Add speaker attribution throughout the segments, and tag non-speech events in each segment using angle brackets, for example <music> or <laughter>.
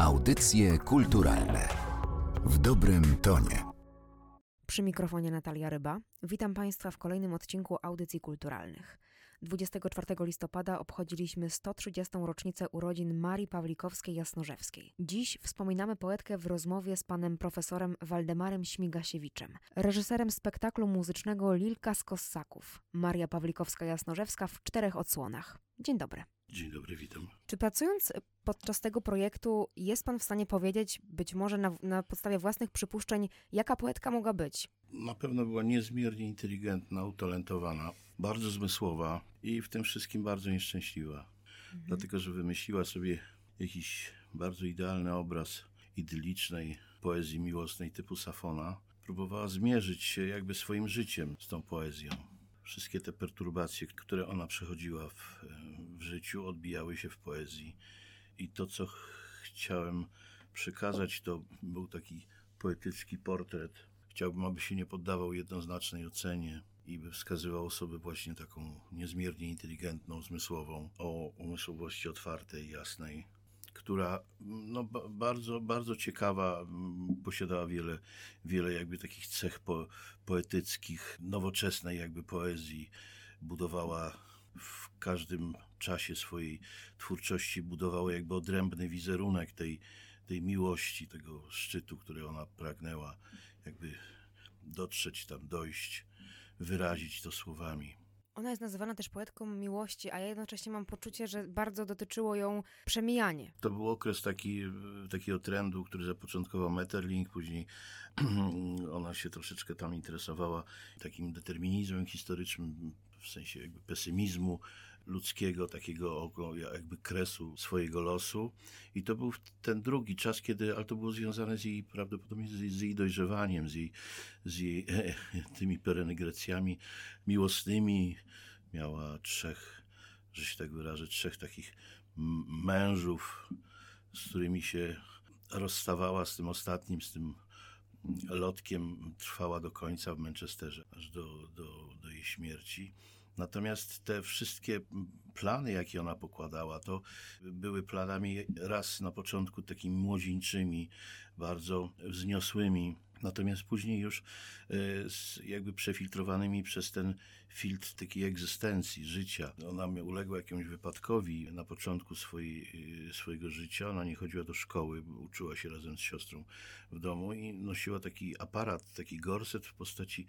Speaker 1: Audycje kulturalne w dobrym tonie.
Speaker 2: Przy mikrofonie Natalia Ryba. Witam Państwa w kolejnym odcinku Audycji Kulturalnych. 24 listopada obchodziliśmy 130. rocznicę urodzin Marii Pawlikowskiej-Jasnorzewskiej. Dziś wspominamy poetkę w rozmowie z panem profesorem Waldemarem Śmigasiewiczem, reżyserem spektaklu muzycznego Lilka z Kossaków. Maria Pawlikowska-Jasnorzewska w czterech odsłonach. Dzień dobry.
Speaker 3: Dzień dobry, witam.
Speaker 2: Czy pracując podczas tego projektu jest pan w stanie powiedzieć, być może na, na, podstawie własnych przypuszczeń, jaka poetka mogła być?
Speaker 3: Na pewno była niezmiernie inteligentna, utalentowana, bardzo zmysłowa i w tym wszystkim bardzo nieszczęśliwa. Mhm. Dlatego, że wymyśliła sobie jakiś bardzo idealny obraz idylicznej poezji miłosnej typu Safona. Próbowała zmierzyć się jakby swoim życiem z tą poezją wszystkie te perturbacje, które ona przechodziła w, w życiu, odbijały się w poezji. I to, co chciałem przekazać, to był taki poetycki portret. Chciałbym, aby się nie poddawał jednoznacznej ocenie i by wskazywał osobę właśnie taką niezmiernie inteligentną, zmysłową, o umysłowości otwartej, jasnej, która no, bardzo, bardzo ciekawa, posiadała wiele, wiele jakby takich cech po, poetyckich, nowoczesnej jakby poezji, budowała w każdym czasie swojej twórczości, budowała jakby odrębny wizerunek tej, tej miłości, tego szczytu, który ona pragnęła jakby dotrzeć tam, dojść, wyrazić to słowami.
Speaker 2: Ona jest nazywana też poetką miłości, a ja jednocześnie mam poczucie, że bardzo dotyczyło ją przemijanie.
Speaker 3: To był okres taki, takiego trendu, który zapoczątkował Metterling, później <clears throat> ona się troszeczkę tam interesowała takim determinizmem historycznym, w sensie jakby pesymizmu ludzkiego, takiego jakby kresu swojego losu. I to był ten drugi czas, kiedy, ale to było związane z jej, prawdopodobnie z jej, z jej dojrzewaniem, z jej, z jej e, <laughs> tymi perenegrecjami miłosnymi. Miała trzech, że się tak wyrażę, trzech takich mężów, z którymi się rozstawała z tym ostatnim, z tym lotkiem trwała do końca w Manchesterze, aż do, do, do jej śmierci. Natomiast te wszystkie plany, jakie ona pokładała, to były planami raz na początku takimi młodzieńczymi, bardzo wzniosłymi, Natomiast później już e, jakby przefiltrowanymi przez ten filtr takiej egzystencji, życia. Ona uległa jakiemuś wypadkowi na początku swojej, e, swojego życia. Ona nie chodziła do szkoły, uczyła się razem z siostrą w domu i nosiła taki aparat, taki gorset w postaci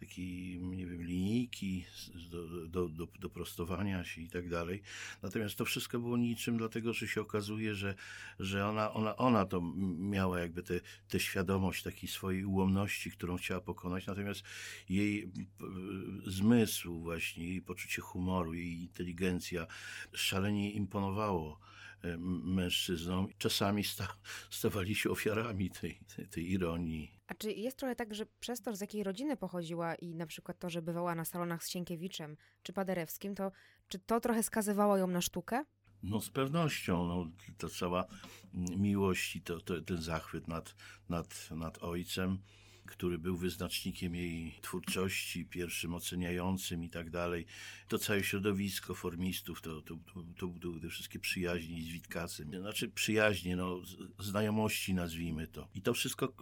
Speaker 3: takiej, nie wiem, linijki do, do, do, do prostowania się i tak dalej. Natomiast to wszystko było niczym, dlatego że się okazuje, że, że ona, ona, ona to miała jakby tę świadomość takiej swojej ułomności, którą chciała pokonać, natomiast jej e, zmysł właśnie, jej poczucie humoru, jej inteligencja szalenie imponowało e, mężczyznom. Czasami sta, stawali się ofiarami tej, tej, tej ironii.
Speaker 2: A czy jest trochę tak, że przez to, z jakiej rodziny pochodziła i na przykład to, że bywała na salonach z Sienkiewiczem czy Paderewskim, to czy to trochę skazywało ją na sztukę?
Speaker 3: No z pewnością, no, ta cała miłość i to, to, ten zachwyt nad, nad, nad ojcem który był wyznacznikiem jej twórczości, pierwszym oceniającym i tak dalej. To całe środowisko formistów, to, to, to, to te wszystkie przyjaźnie z Witkacem. Znaczy przyjaźnie, no, znajomości nazwijmy to. I to wszystko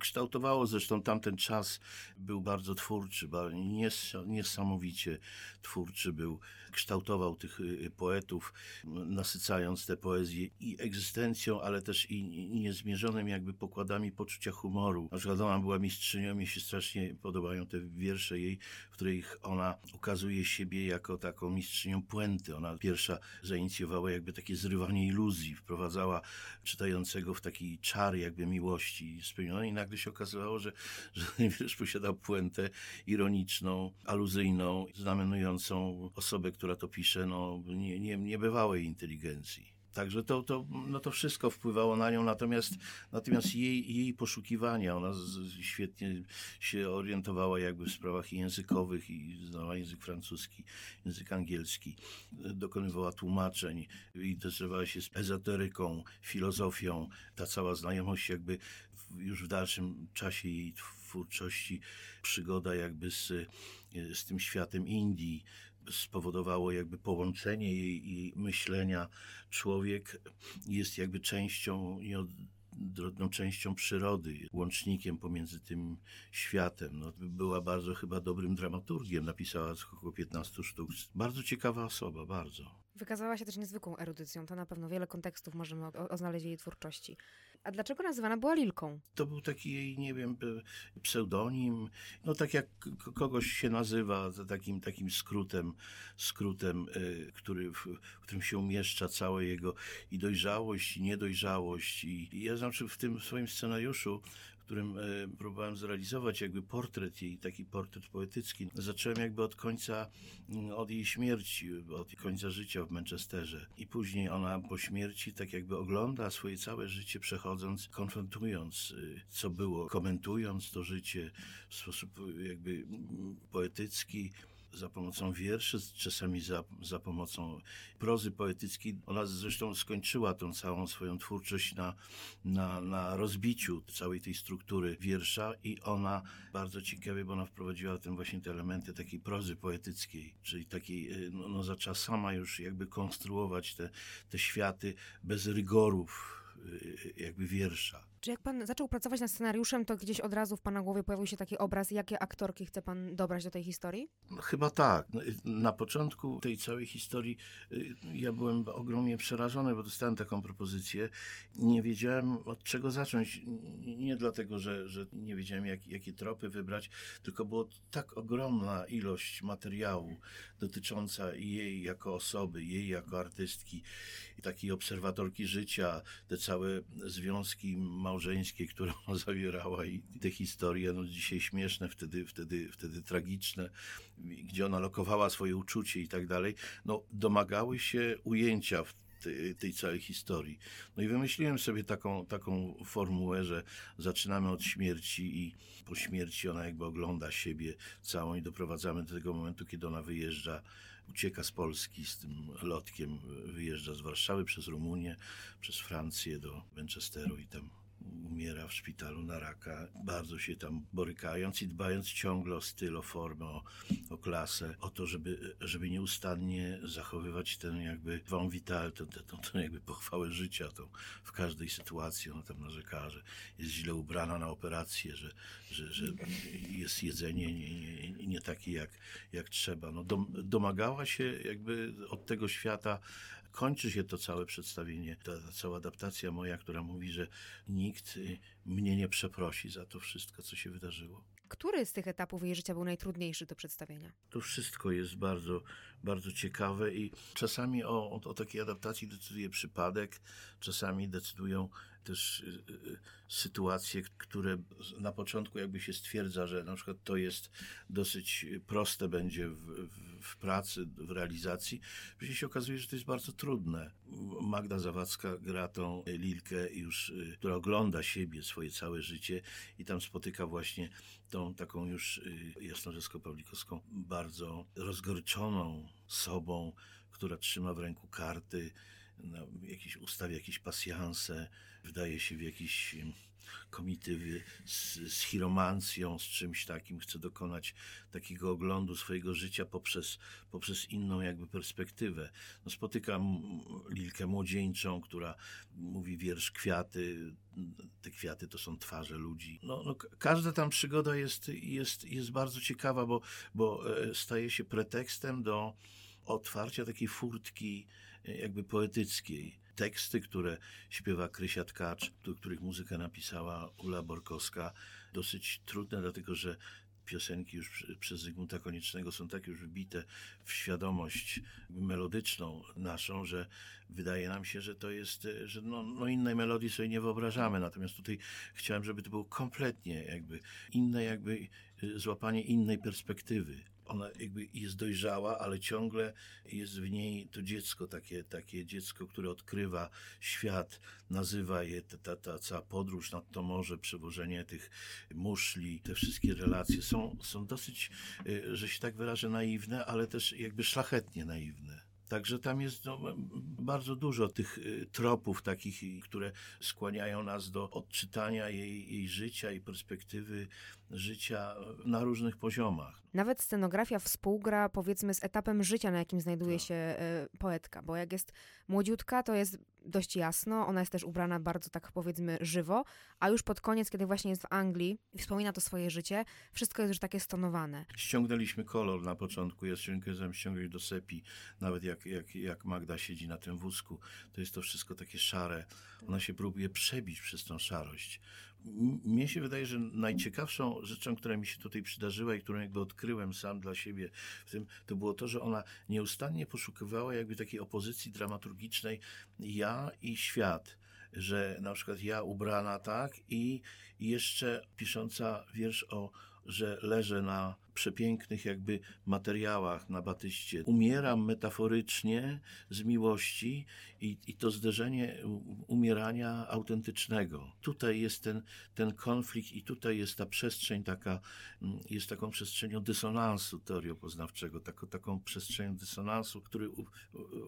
Speaker 3: kształtowało, zresztą tamten czas był bardzo twórczy, nies niesamowicie twórczy był. Kształtował tych y, poetów, nasycając te poezje i egzystencją, ale też i niezmierzonym jakby pokładami poczucia humoru. Na przykład ona była mistrzynią. Mi się strasznie podobają te wiersze jej, w których ona ukazuje siebie jako taką mistrzynią puenty. Ona pierwsza zainicjowała jakby takie zrywanie iluzji, wprowadzała czytającego w taki czar jakby miłości spełnionej i nagle się okazywało, że, że <laughs> ten wiersz posiadał puentę ironiczną, aluzyjną, znamenującą osobę, która to pisze, no nie, nie, niebywałej inteligencji. Także to, to, no to wszystko wpływało na nią, natomiast, natomiast jej, jej poszukiwania, ona z, świetnie się orientowała jakby w sprawach językowych i znała język francuski, język angielski, dokonywała tłumaczeń, interesowała się ezoteryką, filozofią. Ta cała znajomość jakby już w dalszym czasie jej twórczości, przygoda jakby z, z tym światem Indii, spowodowało jakby połączenie jej i myślenia. Człowiek jest jakby częścią nieodrodną częścią przyrody, łącznikiem pomiędzy tym światem. No, była bardzo chyba dobrym dramaturgiem, napisała około 15 sztuk. Bardzo ciekawa osoba, bardzo.
Speaker 2: Wykazała się też niezwykłą erudycją. To na pewno wiele kontekstów możemy o, o jej twórczości. A dlaczego nazywana była Lilką?
Speaker 3: To był taki jej, nie wiem, pseudonim. No tak jak kogoś się nazywa, takim, takim skrótem, skrótem y, który, w, w którym się umieszcza całe jego i dojrzałość, i niedojrzałość. I ja znaczy w tym swoim scenariuszu którym e, próbowałem zrealizować jakby portret jej, taki portret poetycki. Zacząłem jakby od końca, mm, od jej śmierci, od końca życia w Manchesterze. I później ona po śmierci tak jakby ogląda swoje całe życie, przechodząc, konfrontując, y, co było, komentując to życie w sposób jakby mm, poetycki, za pomocą wierszy, czasami za, za pomocą prozy poetyckiej. Ona zresztą skończyła tą całą swoją twórczość na, na, na rozbiciu całej tej struktury wiersza i ona bardzo ciekawie, bo ona wprowadziła tym właśnie te elementy takiej prozy poetyckiej, czyli takiej, y, no, no zaczęła sama już jakby konstruować te, te światy bez rygorów y, jakby wiersza.
Speaker 2: Czy jak pan zaczął pracować nad scenariuszem, to gdzieś od razu w pana głowie pojawił się taki obraz, jakie aktorki chce pan dobrać do tej historii?
Speaker 3: No, chyba tak. No, na początku tej całej historii y, ja byłem ogromnie przerażony, bo dostałem taką propozycję. Nie wiedziałem od czego zacząć. Nie dlatego, że, że nie wiedziałem jak, jakie tropy wybrać, tylko było tak ogromna ilość materiału dotycząca jej jako osoby, jej jako artystki, takiej obserwatorki życia, te całe związki małżeńskie, które <laughs> ona zawierała i te historie, no dzisiaj śmieszne, wtedy, wtedy, wtedy tragiczne, gdzie ona lokowała swoje uczucie i tak dalej, no domagały się ujęcia w tej, tej, całej historii. No i wymyśliłem sobie taką, taką formułę, że zaczynamy od śmierci i po śmierci ona jakby ogląda siebie całą i doprowadzamy do tego momentu, kiedy ona wyjeżdża, ucieka z Polski z tym lotkiem, wyjeżdża z Warszawy przez Rumunię, przez Francję do Manchesteru i tam umiera w szpitalu na raka, bardzo się tam borykając i dbając ciągle o styl, o formę, o, o klasę, o to, żeby, żeby nieustannie zachowywać ten jakby von vital, tę, jakby pochwałę życia, tą w każdej sytuacji. Ona tam narzekała, że jest źle ubrana na operację, że, że, że jest jedzenie nie, nie, nie takie jak, jak trzeba. No, domagała się jakby od tego świata kończy się to całe przedstawienie, ta, ta, cała adaptacja moja, która mówi, że nikt y, mnie nie przeprosi za to wszystko, co się wydarzyło.
Speaker 2: Który z tych etapów jej życia był najtrudniejszy do przedstawienia?
Speaker 3: To wszystko jest bardzo, bardzo ciekawe i czasami o, o, o takiej adaptacji decyduje przypadek, czasami decydują też y, y, sytuacje, które na początku jakby się stwierdza, że na przykład to jest dosyć proste będzie w, w, pracy, w realizacji, później się okazuje, że to jest bardzo trudne. Magda Zawadzka gra tą Lilkę już, y, która ogląda siebie, swoje całe życie i tam spotyka właśnie tą taką już jasnorzewsko-pawlikowską, bardzo rozgorczoną sobą, która trzyma w ręku karty, no, jakieś, ustawia jakieś pasjanse, wdaje się w jakiś komitywy z, z chiromancją, z czymś takim, chce dokonać takiego oglądu swojego życia poprzez, poprzez inną jakby perspektywę. No, spotykam Lilkę Młodzieńczą, która mówi wiersz Kwiaty, te kwiaty to są twarze ludzi. No, no, każda tam przygoda jest, jest, jest bardzo ciekawa, bo, bo e, staje się pretekstem do otwarcia takiej furtki jakby poetyckiej. Teksty, które śpiewa Krysia Tkacz, do których muzykę napisała Ula Borkowska, dosyć trudne, dlatego że piosenki już przez Zygmunta Koniecznego są tak już wbite w świadomość melodyczną naszą, że wydaje nam się, że to jest, że no, no innej melodii sobie nie wyobrażamy. Natomiast tutaj chciałem, żeby to było kompletnie jakby inne, jakby złapanie innej perspektywy ona jakby jest dojrzała, ale ciągle jest w niej to dziecko, takie, takie dziecko, które odkrywa świat, nazywa je ta, ta, ta cała podróż nad to morze, przewożenie tych muszli, te wszystkie relacje są, są dosyć, y, że się tak wyrażę, naiwne, ale też jakby szlachetnie naiwne. Także tam jest no, bardzo dużo tych y, tropów takich, które skłaniają nas do odczytania jej, jej życia i perspektywy życia na różnych poziomach.
Speaker 2: Nawet scenografia współgra powiedzmy z etapem życia, na jakim znajduje tak. się y, poetka, bo jak jest młodziutka, to jest dość jasno, ona jest też ubrana bardzo tak powiedzmy żywo, a już pod koniec, kiedy właśnie jest w Anglii i wspomina to swoje życie, wszystko jest już takie stonowane.
Speaker 3: Ściągnęliśmy kolor na początku, ja ściągnąłem ściągnąć do sepi, nawet jak, jak, jak Magda siedzi na tym wózku, to jest to wszystko takie szare. Ona się próbuje przebić przez tą szarość. Mnie się wydaje, że najciekawszą rzeczą, która mi się tutaj przydarzyła i którą jakby odkryłem sam dla siebie w tym, to było to, że ona nieustannie poszukiwała jakby takiej opozycji dramaturgicznej ja i świat że na przykład ja ubrana tak i jeszcze pisząca wiersz o, że leżę na przepięknych jakby materiałach na batyście. Umieram metaforycznie z miłości i, i to zderzenie umierania autentycznego. Tutaj jest ten, ten konflikt i tutaj jest ta przestrzeń taka, mm, jest taką przestrzenią dysonansu teoriopoznawczego, taką, taką przestrzenią dysonansu, który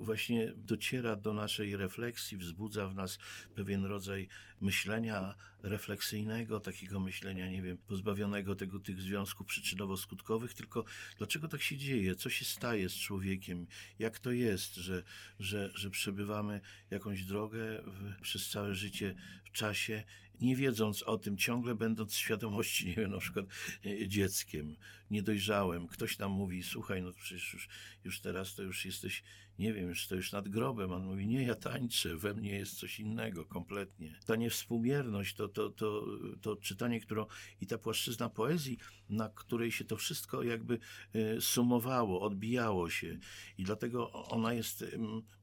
Speaker 3: właśnie dociera do naszej refleksji, wzbudza w nas pewien rodzaj myślenia refleksyjnego, takiego myślenia, nie wiem, pozbawionego tego, tych związków przyczynowo-skutkowych, skutkowych, tylko dlaczego tak się dzieje, co się staje z człowiekiem, jak to jest, że, że, że przebywamy jakąś drogę w, przez całe życie w czasie, nie wiedząc o tym, ciągle będąc świadomości, nie wiem, na przykład e, dzieckiem, niedojrzałem. Ktoś nam mówi, słuchaj, no przecież już, już teraz to już jesteś, nie wiem, już stoisz nad grobem. On mówi, nie, ja tańczę, we mnie jest coś innego kompletnie. Ta niewspółmierność, to, to, to, to czytanie, którą i ta płaszczyzna poezji, na której się to wszystko jakby e, sumowało, odbijało się. I dlatego ona jest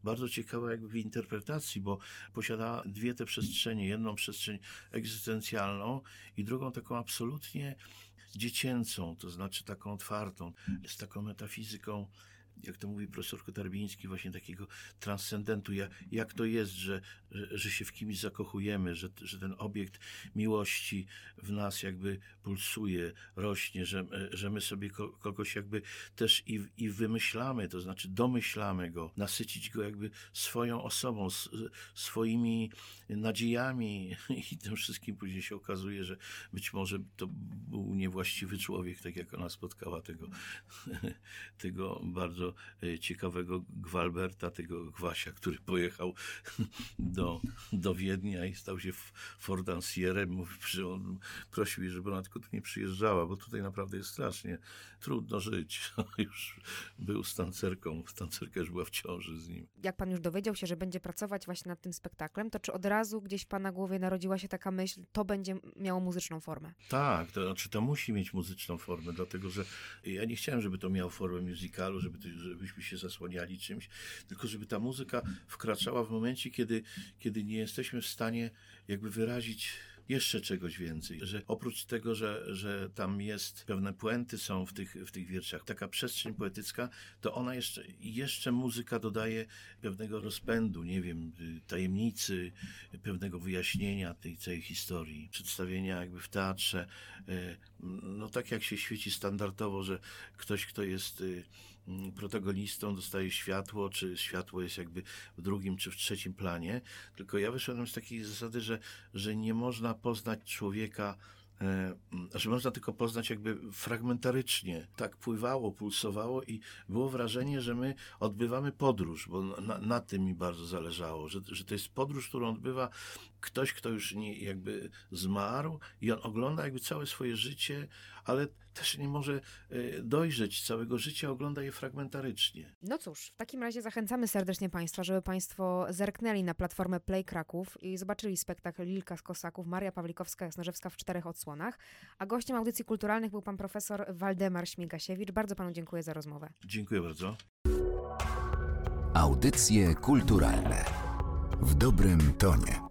Speaker 3: bardzo ciekawa jakby w interpretacji, bo posiada dwie te przestrzenie. Jedną przestrzeń egzystencjalną i drugą taką absolutnie dziecięcą, to znaczy taką otwartą, z taką metafizyką jak to mówi profesor Kotarbiński, właśnie takiego transcendentu, jak, to jest, że, że, że, się w kimś zakochujemy, że, że ten obiekt miłości w nas jakby pulsuje, rośnie, że, że my sobie kogoś jakby też i, i wymyślamy, to znaczy domyślamy go, nasycić go jakby swoją osobą, swoimi nadziejami. <laughs> I tym wszystkim później się okazuje, że być może to był niewłaściwy człowiek, tak jak ona spotkała tego, <laughs> tego bardzo E, ciekawego Gwalberta, tego Gwasia, który pojechał <laughs> do, do Wiednia i stał się że on prosił żeby ona tylko tu nie przyjeżdżała, bo tutaj naprawdę jest strasznie trudno żyć. <laughs> już był z tancerką, tancerka już była w ciąży z nim.
Speaker 2: Jak pan już dowiedział się, że będzie pracować właśnie nad tym spektaklem, to czy od razu gdzieś w pana głowie narodziła się taka myśl, to będzie miało muzyczną formę?
Speaker 3: Tak, to znaczy to musi mieć muzyczną formę, dlatego że ja nie chciałem, żeby to miało formę musicalu, żeby żebyśmy się zasłaniali czymś, tylko żeby ta muzyka wkraczała w momencie, kiedy, kiedy nie jesteśmy w stanie jakby wyrazić jeszcze czegoś więcej, że oprócz tego, że, że tam jest pewne puenty są w tych, w tych wierszach, taka przestrzeń poetycka, to ona jeszcze, jeszcze muzyka dodaje pewnego rozpędu, nie wiem, tajemnicy, pewnego wyjaśnienia tej całej historii, przedstawienia jakby w teatrze, e, no tak jak się świeci standardowo, że ktoś, kto jest Mm, protagonistą dostaje światło, czy światło jest jakby w drugim czy w trzecim planie. Tylko ja wyszedłem z takiej zasady, że, że nie można poznać człowieka e, że można tylko poznać jakby fragmentarycznie. Tak pływało, pulsowało i było wrażenie, że my odbywamy podróż, bo na, na tym mi bardzo zależało, że, że to jest podróż, którą odbywa ktoś, kto już nie jakby zmarł i on ogląda jakby całe swoje życie, ale też nie może e, dojrzeć całego życia, ogląda je fragmentarycznie.
Speaker 2: No cóż, w takim razie zachęcamy serdecznie Państwa, żeby Państwo zerknęli na platformę Play Kraków i zobaczyli spektakl Lilka z Kosaków, Maria Pawlikowska-Jasnorzewska w czterech odsłonach. A gościem audycji kulturalnych był pan profesor Waldemar Śmigasiewicz. Bardzo panu dziękuję za rozmowę.
Speaker 3: Dziękuję bardzo.
Speaker 1: Audycje kulturalne w dobrym tonie.